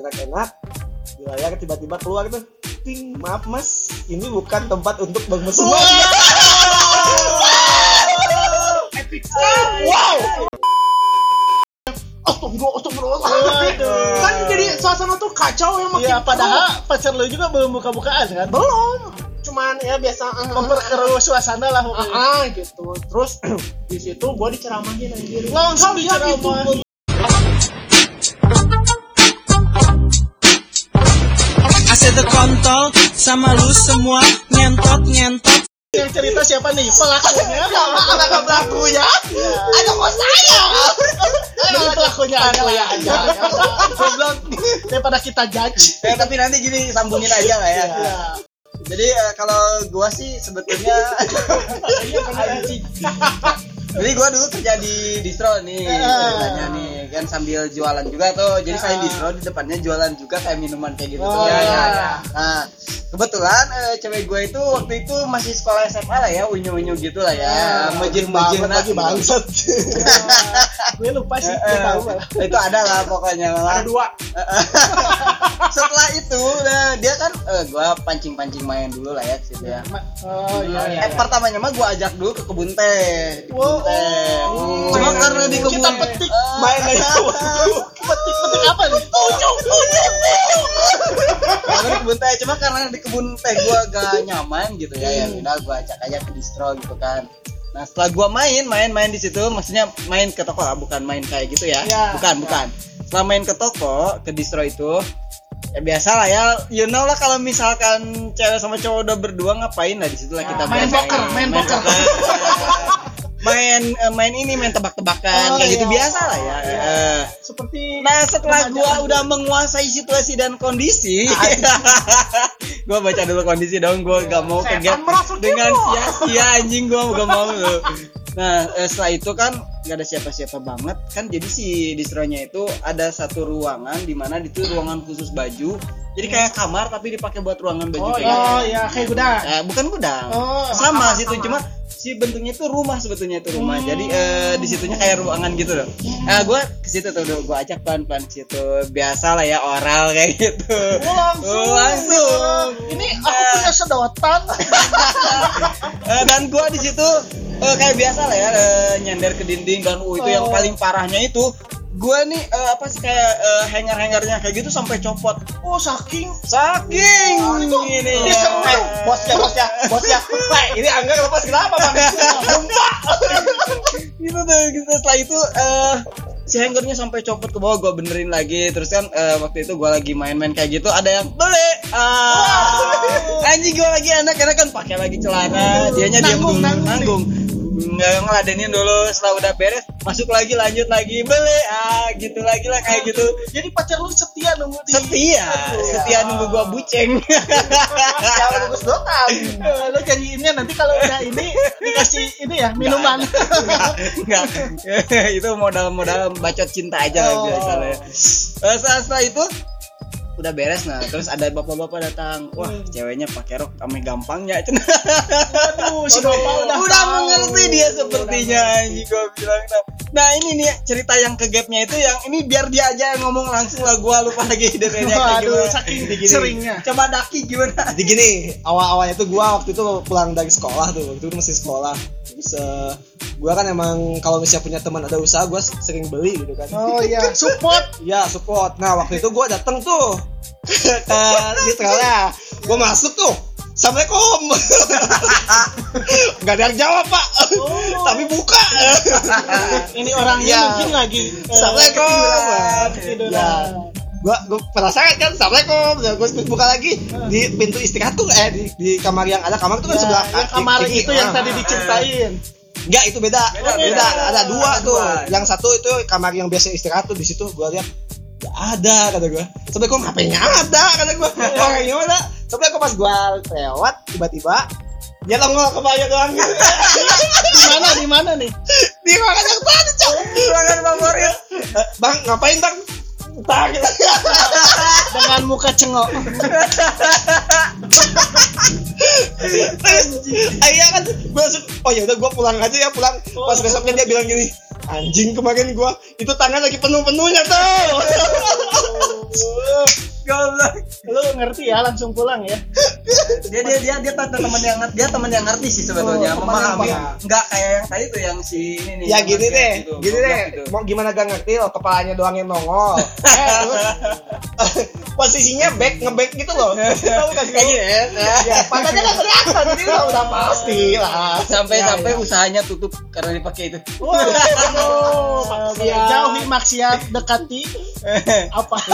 enak-enak di layar tiba-tiba keluar tuh ting maaf mas ini bukan tempat untuk Epic sekali. wow Astagfirullah, astagfirullah. Kan jadi suasana tuh kacau ya makin Iya, padahal pacar lu juga belum buka-bukaan kan? belum. Cuman ya biasa ah, Memperkeruh suasana lah ah, pokoknya. ah, gitu. Terus di situ gua diceramahin anjir. Langsung diceramahin. Sama lu semua nyentot nyentot Yang cerita siapa nih? Pelakunya. Sama pelakunya. Ada kok saya. Ini pelakunya lah. ya aja Goblok. Daripada kita judge. Eh, tapi nanti gini sambungin aja lah ya. Iya. Jadi eh, kalau gua sih sebetulnya Jadi gua dulu kerja di distro nih ceritanya nih kan sambil jualan juga tuh. Jadi saya distro di depannya jualan juga kayak minuman kayak gitu tuh. Oh, Ya, iya, ya. Nah, kebetulan eh, cewek gue itu waktu itu masih sekolah SMA lah ya, unyu-unyu gitu lah ya. Mejin-mejin banget lagi bangsat Gue lupa sih. Gue eh, tahu malah. itu ada lah pokoknya malah. Ada dua. Setelah itu, nah, dia kan eh, gua pancing-pancing main dulu lah ya ke situ ya. Oh iya iya. eh pertamanya mah gua ajak dulu ke kebun teh, di kebun Wow. teh. Oh. Cuma Mainan karena di dulu. kebun Kita petik. Main aja Petik-petik apa nih? karena di kebun teh, cuma karena di kebun teh gua gak nyaman gitu ya, ya udah gua ajak aja ke distro gitu kan. Nah setelah gua main, main-main di situ, maksudnya main ke toko lah, bukan main kayak gitu ya, Ya, bukan, bukan. Setelah main ke toko, ke distro itu, ya biasa lah ya, you know lah kalau misalkan cewek sama cowok udah berdua ngapain lah di situ lah kita main poker, main poker. main eh, main ini main tebak-tebakan Oh, kayak gitu iya. biasa lah ya. Eh, Seperti Nah setelah gua udah menguasai situasi dan kondisi, gua baca dulu kondisi dong, gua gak mau merasuki dengan sia-sia anjing gua gak mau lu. Nah eh, setelah itu kan gak ada siapa-siapa banget kan jadi si distronya itu ada satu ruangan di mana itu ruangan khusus baju. Jadi kayak kamar tapi dipakai buat ruangan baju Oh, kayak iya. gitu. Oh iya kayak gudang. Eh, bukan gudang. Oh, sama sama, situ sama. cuma si bentuknya itu rumah sebetulnya itu rumah. Hmm. Jadi eh, di situnya kayak ruangan gitu loh. Nah, gue ke situ tuh, gue ajak pelan-pelan situ. Biasa lah ya oral kayak gitu. Oh, langsung. Oh, langsung. Ini aku punya sedotan. Eh, dan gue di situ eh, kayak biasa lah ya eh, nyender ke dinding dan uh, itu yang Oh. paling parahnya itu gue nih eh, apa sih kayak eh, hanger-hangernya kayak gitu sampai copot. Oh saking Saking Oh, itu ini. diserang. Eh, bosnya bosnya bosnya. Wah, ini angga lepas kenapa bang? Gitu tuh gitu. Setelah itu eh si hangernya sampai copot ke bawah gue benerin lagi. Terus kan eh, waktu itu gue lagi main-main kayak gitu ada yang beli ah. Anjing gue lagi enak-enak kan pakai lagi celana. Dianya diam Nanggung, nanggung nanggung nggak ngeladenin dulu setelah udah beres masuk lagi lanjut lagi beli ah gitu lagi lah kayak gitu Jadi pacar lu setia nunggu di setia setia nunggu gua buceng jangan bagus doang Eh, Lu janjiinnya nanti kalau udah ini dikasih ini ya minuman. Enggak. itu modal-modal bacot cinta aja Oh. biasa lah ya. Eh, setelah, setelah itu udah beres nah terus ada bapak-bapak datang. Wah ceweknya pakai rok ame gampangnya cenah Aduh, si bapak udah udah mengerti dia sepertinya anjing gua bilang nah, nah ini nih cerita yang ke gapnya itu yang ini biar dia aja yang ngomong langsung lah gua lupa lagi detailnya kayak gimana saking Gini. seringnya. coba daki gimana jadi gini awal-awalnya tuh gua waktu itu pulang dari sekolah tuh waktu itu masih sekolah terus eh, gua kan emang kalau misalnya punya teman ada usaha gua sering beli gitu kan Oh iya, support. Iya support. Nah waktu itu gue dateng tuh ke Israelnya. Gue masuk tuh. Assalamualaikum. Gak ada yang jawab pak. Tapi buka. Ini orangnya Iya. mungkin lagi eh, Assalamualaikum. ketiduran. Ya. Gua gue penasaran kan Assalamualaikum. Ya, gue buka lagi di pintu istirahat tuh eh di, di kamar yang ada kamar tuh kan Ya, sebelah kaki- kamar kiri. itu yang Ah. tadi diceritain. Enggak, itu beda. Beda, Beda, beda. Ada dua Ada tuh. dua. Yang satu itu kamar yang biasa istirahat tuh di situ gua lihat Gak ada kata gua. Sampai gua ngapain ada kata gua. Orang yang mana? Aku pas gua lewat tiba-tiba dia nongol ke bawah doang. Di mana di mana nih? Di ruangan yang tadi, Cok. ruangan favorit Eh, Bang, ngapain, Bang? Entah gitu. Dengan muka cengok. Iya kan, gua langsung, oh ya udah gua pulang aja ya pulang. Pas besoknya dia bilang gini, anjing kemarin gua itu tangan lagi penuh-penuhnya tuh. Goblok. Lu ngerti ya langsung pulang ya. Dia dia dia dia teman yang ngerti, dia teman yang ngerti sih sebetulnya. Oh, Memahami. Enggak kayak yang tadi tuh yang si ini nih. Ya gini deh, gitu, gini deh. gitu. Mau gimana gak ngerti loh, kepalanya doang yang nongol. eh, posisinya back ngeback gitu loh. Tahu kan Kayak gini ya. Ya, padahal kan kelihatan jadi udah, udah pasti lah. Sampai Ya, sampai ya. usahanya tutup karena dipakai itu. Maksiat. jauhi maksiat, dekati apa?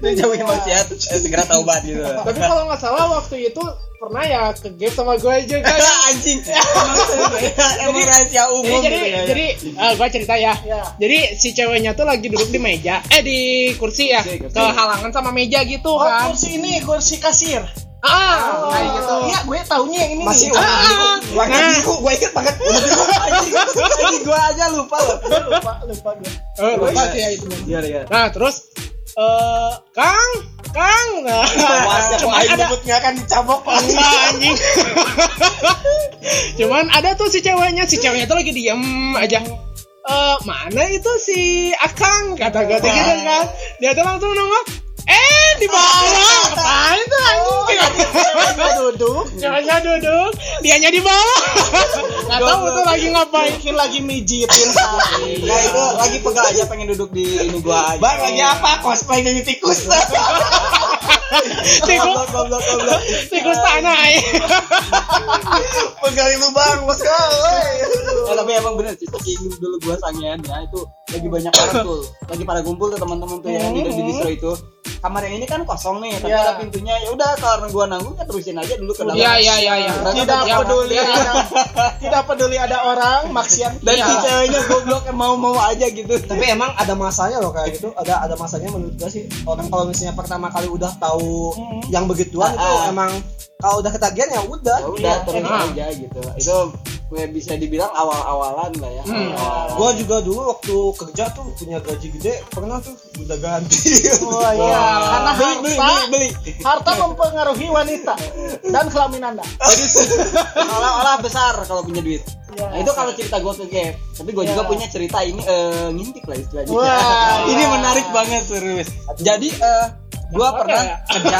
Dia jauhin maksiat, eh, segera taubat gitu. Tapi kalau nggak salah waktu itu pernah ya ke game sama gue juga. Ya anjing. Emang rahasia Jadi umum. jadi gitu ya. jadi ah, gue cerita ya. Ya. Jadi si ceweknya tuh lagi duduk di meja, eh di kursi ya, Kursi, kursi. kehalangan sama meja gitu Oh, kan. kursi ini kursi kasir. Ah, Oh, kayak gitu. Iya, gue taunya yang ini masih warna Ah, biru, warna nah. biru, gue inget banget. Warna biru. Gua aja lupa loh. lupa lupa gue. Eh, lupa sih ya itu. Iya, iya. Nah, terus eh Kang, Kang. Nah, ya, cuman ada nyebutnya kan dicabok Enggak, anjing. Cuman ada tuh si ceweknya, si ceweknya tuh lagi diem aja. Eh, mana itu si Akang kata gue gitu kan. Dia tuh langsung nongol. Eh, di bawah. Apaan tuh anjing? Ceweknya duduk, Ceweknya duduk, dianya di bawah. Gak tahu tuh lagi ngapain. mungkin lagi mijitin kali. Nah itu lagi pegal aja pengen duduk di ini gua aja. Bang lagi apa? Cosplay jadi tikus. Tikus, Goblok, goblok, tikus tanah. ya. Pegali lubang, bos kau. Ya, tapi emang bener sih, tapi dulu gua sangean ya itu lagi banyak orang tuh, lagi pada kumpul tuh teman-teman tuh yang di di distro itu. Kamar yang ini kan kosong nih, tapi Iya. ada pintunya. Ya udah karena gua nanggung ya terusin aja dulu ke dalam. Iya, iya, iya, iya. Tidak Ya, peduli ya. ada tidak peduli ada orang maksiat Dan Iya. si ceweknya goblok mau-mau aja gitu. Tapi emang ada masanya loh kayak gitu. Ada ada masanya menurut gue sih. Orang kalau misalnya pertama kali udah tahu Mhm. yang begituan itu Ah, ah. emang kalau udah ketagihan ya udah. ya udah Iya, terus aja gitu. Itu gue bisa dibilang awal-awalan lah ya. Hmm. Awal-awalan. Gua juga dulu waktu kerja tuh punya gaji gede pernah tuh udah ganti. Oh iya, karena beli, beli, harta beli, beli. harta mempengaruhi wanita dan kelamin Anda. Olah-olah besar kalau punya duit. Iya. Nah, itu kalau cerita gue ke Gap. Tapi gue juga Iya. punya cerita ini eh, ngintip lah istilahnya. Wah. ini menarik banget serius. Jadi eh gue pernah ya? kerja.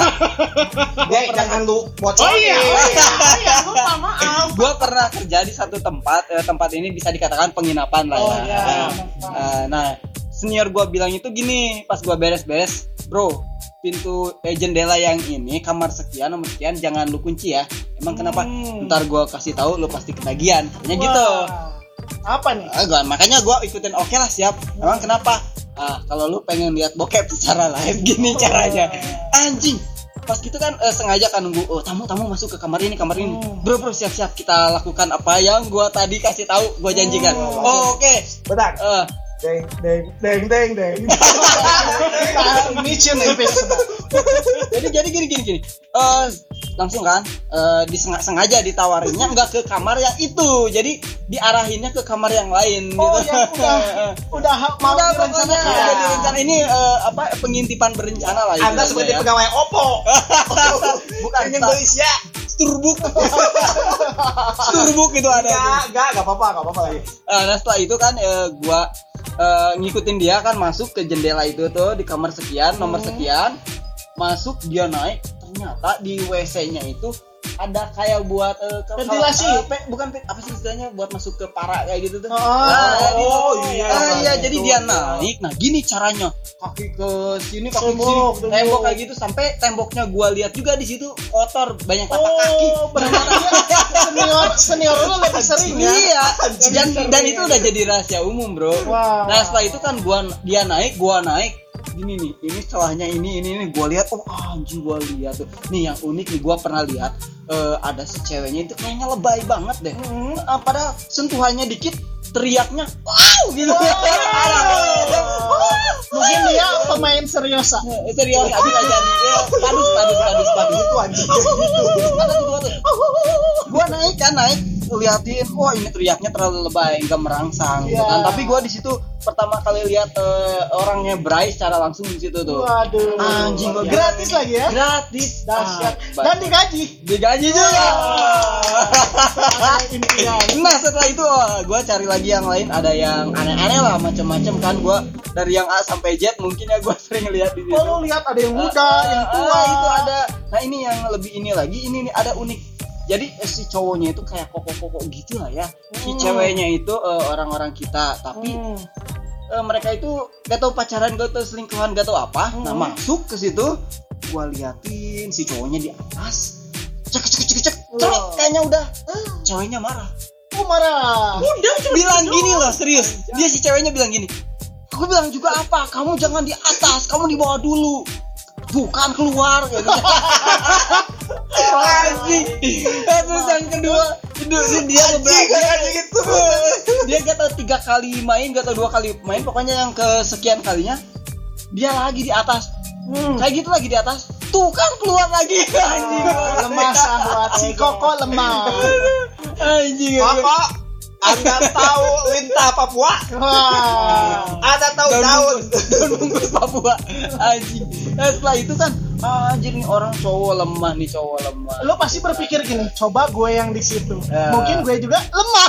Dek, jangan lu bocor. Oh iya, oh iya. Saya lupa maaf. gue pernah kerja di satu tempat. eh, tempat ini bisa dikatakan penginapan lah Oh ya. iya. Nah, eh, nah, senior gue bilang itu gini pas gue beres-beres, bro. Pintu eh, jendela yang ini kamar sekian nomor sekian jangan lu kunci ya. Emang kenapa? Hmm. Ntar gue kasih tahu lu pasti ketagihan. Katanya gitu. Apa nih? Ah, gua, makanya gua ikutin oke lah siap. Emang kenapa? Ah, kalau lu pengen lihat bokep secara live gini caranya. Anjing. Pas gitu kan eh, sengaja kan nunggu oh tamu tamu masuk ke kamar ini kamar ini. Hmm. Bro bro siap siap kita lakukan apa yang gua tadi kasih tahu gua janjikan. Hmm. Oh, oke. Bentar. Eh, Deng deng deng deng deng. Mission jadi jadi gini gini gini. Eh langsung kan eh disengaja sengaja ditawarinnya nggak ke kamar yang itu. Jadi diarahinnya ke kamar yang lain Oh, gitu. yang udah udah mau udah pokoknya direncanakan. udah direncana ini eh, apa pengintipan berencana lah Anda sebagai ya. pegawai Oppo. bukan siap. Sturbuk Sturbuk itu ada Enggak, enggak, enggak apa-apa, enggak apa-apa lagi. Eh, nah setelah itu kan eh, gua eh, ngikutin dia kan masuk ke jendela itu tuh di kamar sekian nomor sekian masuk dia naik ternyata di WC nya itu ada kayak buat eh, Ventilasi. eh, pe- bukan pe- apa sih istilahnya buat masuk ke para kayak gitu tuh Oh, Nah, oh, dia- iya. Ah, iya, jadi dia naik. Nah, gini caranya. Kaki ke sini, kaki ke Tembok, sini, tembok. kayak gitu sampai temboknya gua lihat juga di situ kotor, banyak tapak kaki. Oh, dia senior senior lu lebih sering ya. Iya, dan, dan itu udah jadi rahasia umum, Bro. Wah. Nah, setelah itu kan gua dia naik, gua naik. Gini nih, ini celahnya ini ini ini gua lihat, oh anjing gua lihat tuh. Nih yang unik nih gua pernah lihat eh, ada si ceweknya itu kayaknya lebay banget deh. Hmm. Eh, padahal sentuhannya dikit teriaknya wow gitu. Mungkin dia pemain serius. Eh, serius habis aja nih ya, padus padus padus padus itu anjing gitu gua tuh gua naik kan naik liatin wah ini teriaknya terlalu lebay nggak merangsang gitu Iya. kan tapi gue di situ pertama kali lihat eh, orangnya Bryce secara langsung di situ tuh Waduh. Anjing, gua gratis lagi ya. gratis Dahsyat. Ah, Dan digaji. digaji juga Impian. nah setelah itu gue cari lagi yang lain ada yang aneh-aneh lah macam-macam kan gue dari yang A sampai Z mungkin ya gue sering lihat di situ Oh, lihat ada yang muda, Ah, yang ah, tua. itu ada nah ini yang lebih ini lagi ini nih ada unik jadi eh, si cowoknya itu kayak koko-koko gitu lah ya. Si Hmm. ceweknya itu eh, orang-orang kita. Tapi Hmm. eh, mereka itu gak tahu pacaran gak tahu selingkuhan gak tahu apa. Nah Hmm. masuk ke situ gua liatin si cowoknya di atas. Cek cek cek cek. Wah. kayaknya udah. Ceweknya marah. Oh, marah. udah bilang gini loh serius. Dia si ceweknya bilang gini aku bilang juga apa? Kamu jangan di atas kamu di bawah dulu. Bukan keluar. Gitu. anjing. Terus yang kedua dia, dia beberapa gitu. dia gak tau tiga kali main gak tau dua kali main. Pokoknya yang kesekian kalinya dia lagi di atas. Hmm. kayak gitu lagi di atas. Tuh kan keluar lagi. Anjing. Lemah. Sahabat si Koko lemah. anjing. Koko, Anda tahu lintah Papua? Wah. Anda tahu daun? daun. bungkus. Papua. Anjing. Nah, setelah itu kan anjir nih orang cowok lemah nih cowok lemah Lo pasti berpikir gini, coba gue yang di situ. Ya. Mungkin gue juga lemah.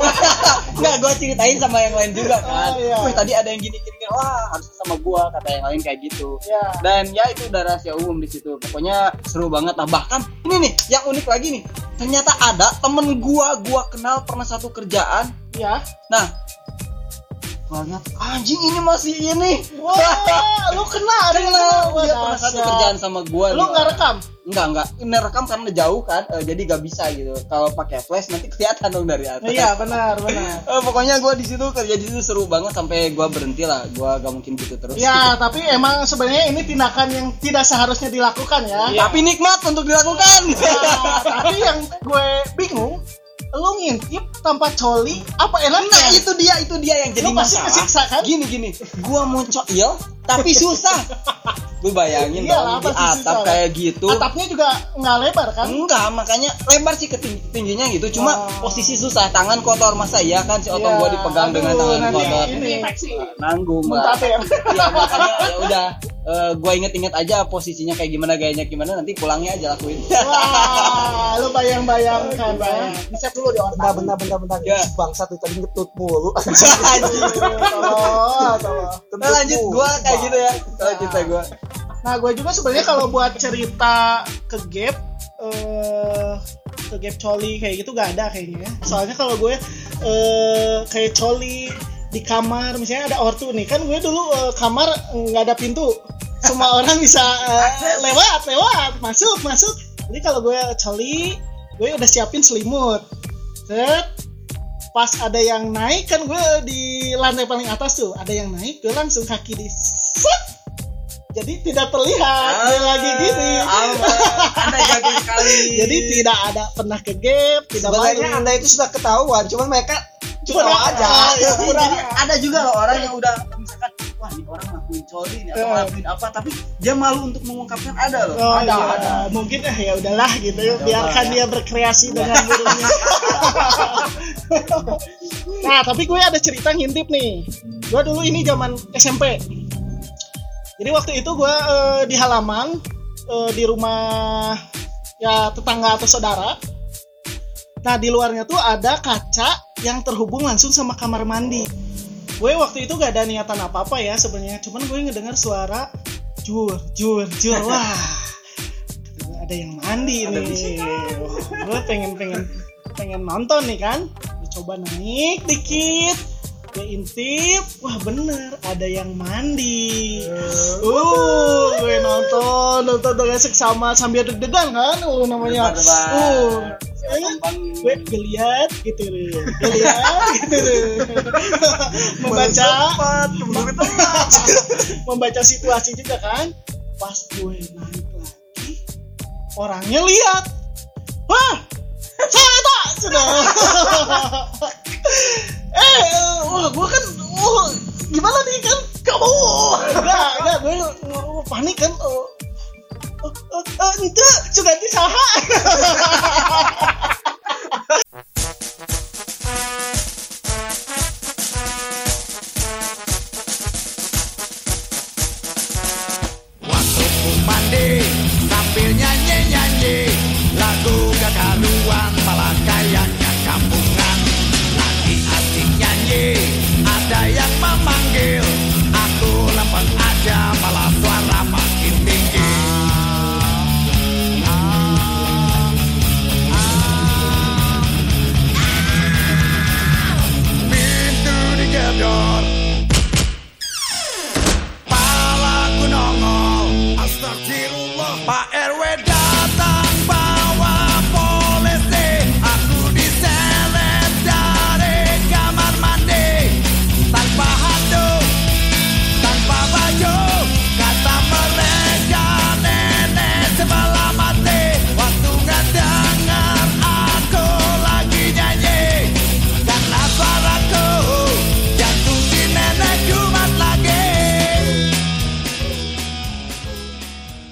Nggak, gue ceritain sama yang lain juga kan. Oh, iya. Wih, tadi ada yang gini gini, wah harusnya sama gua kata yang lain kayak gitu. Ya. Dan ya itu udah rahasia umum di situ. Pokoknya seru banget. Nah bahkan ini nih yang unik lagi nih. Ternyata ada temen gua, gua kenal pernah satu kerjaan. Ya. Nah, gua lihat anjing ini masih ini. Wah, lu kena Wah, dia pernah satu kerjaan sama gua. Lu nih, nggak rekam? Enggak, enggak. Ini rekam karena jauh kan, eh, jadi gak bisa gitu. Kalau pakai flash nanti kelihatan dong dari atas. Iya, benar, benar. Eh, pokoknya gue di situ kerja di situ seru banget sampai gue berhenti lah. Gue gak mungkin gitu terus. Ya, tapi emang sebenarnya ini tindakan yang tidak seharusnya dilakukan ya. Tapi nikmat untuk dilakukan. Nah, tapi yang gue lu ngintip tanpa coli apa enaknya? Nah itu dia itu dia yang jadi Lu pasti masalah. kesiksa, kan? Gini gini, gue mau iya tapi susah. Lu bayangin Iyalah, dong di atap susah. kayak gitu. Atapnya juga nggak lebar kan? Enggak, makanya lebar sih ke ting- tingginya gitu. Cuma Oh. posisi susah, tangan kotor masa iya kan si otong Iya, gua dipegang dengan aduh, tangan nanti kotor. ini. Nanggung lah. ya. Iya makanya ya udah eh, gua inget-inget aja posisinya kayak gimana gayanya gimana nanti pulangnya aja lakuin. Wah, lu bayang-bayangkan ya. Bisa dulu di Bentar, otak. bentar, bentar, bentar. Ya. Bangsa tuh tadi ngetut mulu. Tolong, tolong. Nah, lanjut gua kayak gitu ya. Kalau cerita gua. Nah, gue juga sebenarnya kalau buat cerita ke gap eh ke gap coli kayak gitu gak ada kayaknya. ya. Soalnya kalau gue eh kayak coli di kamar misalnya ada ortu nih. Kan gue dulu eh, kamar nggak ada pintu. Semua orang bisa eh, lewat lewat. Masuk masuk. Jadi kalau gue coli gue udah siapin selimut. Set. Pas ada yang naik kan gue di lantai paling atas tuh. Ada yang naik gue langsung kaki di set. Jadi tidak terlihat. Dia lagi gini. Anda jago sekali. jadi tidak ada pernah ke gap tidak Sebenarnya malu. Anda itu sudah ketahuan, cuman mereka cuma aja. Ah, iya, Jadi, ada juga loh orang yang udah misalkan wah ini orang ngakuin coli nih atau Eh. ngakuin apa tapi dia malu untuk mengungkapkan ada loh. Oh, ada, iya. ada. mungkin eh ya udahlah gitu biarkan ya. dia berkreasi dengan burungnya nah tapi gue ada cerita ngintip nih gue dulu ini zaman SMP jadi waktu itu gue eh, di halaman eh, di rumah ya tetangga atau saudara nah di luarnya tuh ada kaca yang terhubung langsung sama kamar mandi. Gue waktu itu gak ada niatan apa apa ya sebenarnya cuman gue ngedengar suara jur jur jur. Wah. Ada yang mandi Ada nih. Wah, gue pengen pengen pengen nonton nih kan. Gue coba naik dikit. Gue intip. Wah bener ada yang mandi. Uh gue nonton nonton dengan seksama sambil deg-degan kan uh namanya. Uh gue gue lihat gitu deh gue lihat gitu deh membaca. Membaca situasi juga kan. Pas gue naik lagi orangnya lihat. Wah saya tak sudah. Eh wah gue kan wah, gimana nih kan? Kamu. Enggak enggak gue panik kan 呃呃呃你的就给地上哈 My head went down.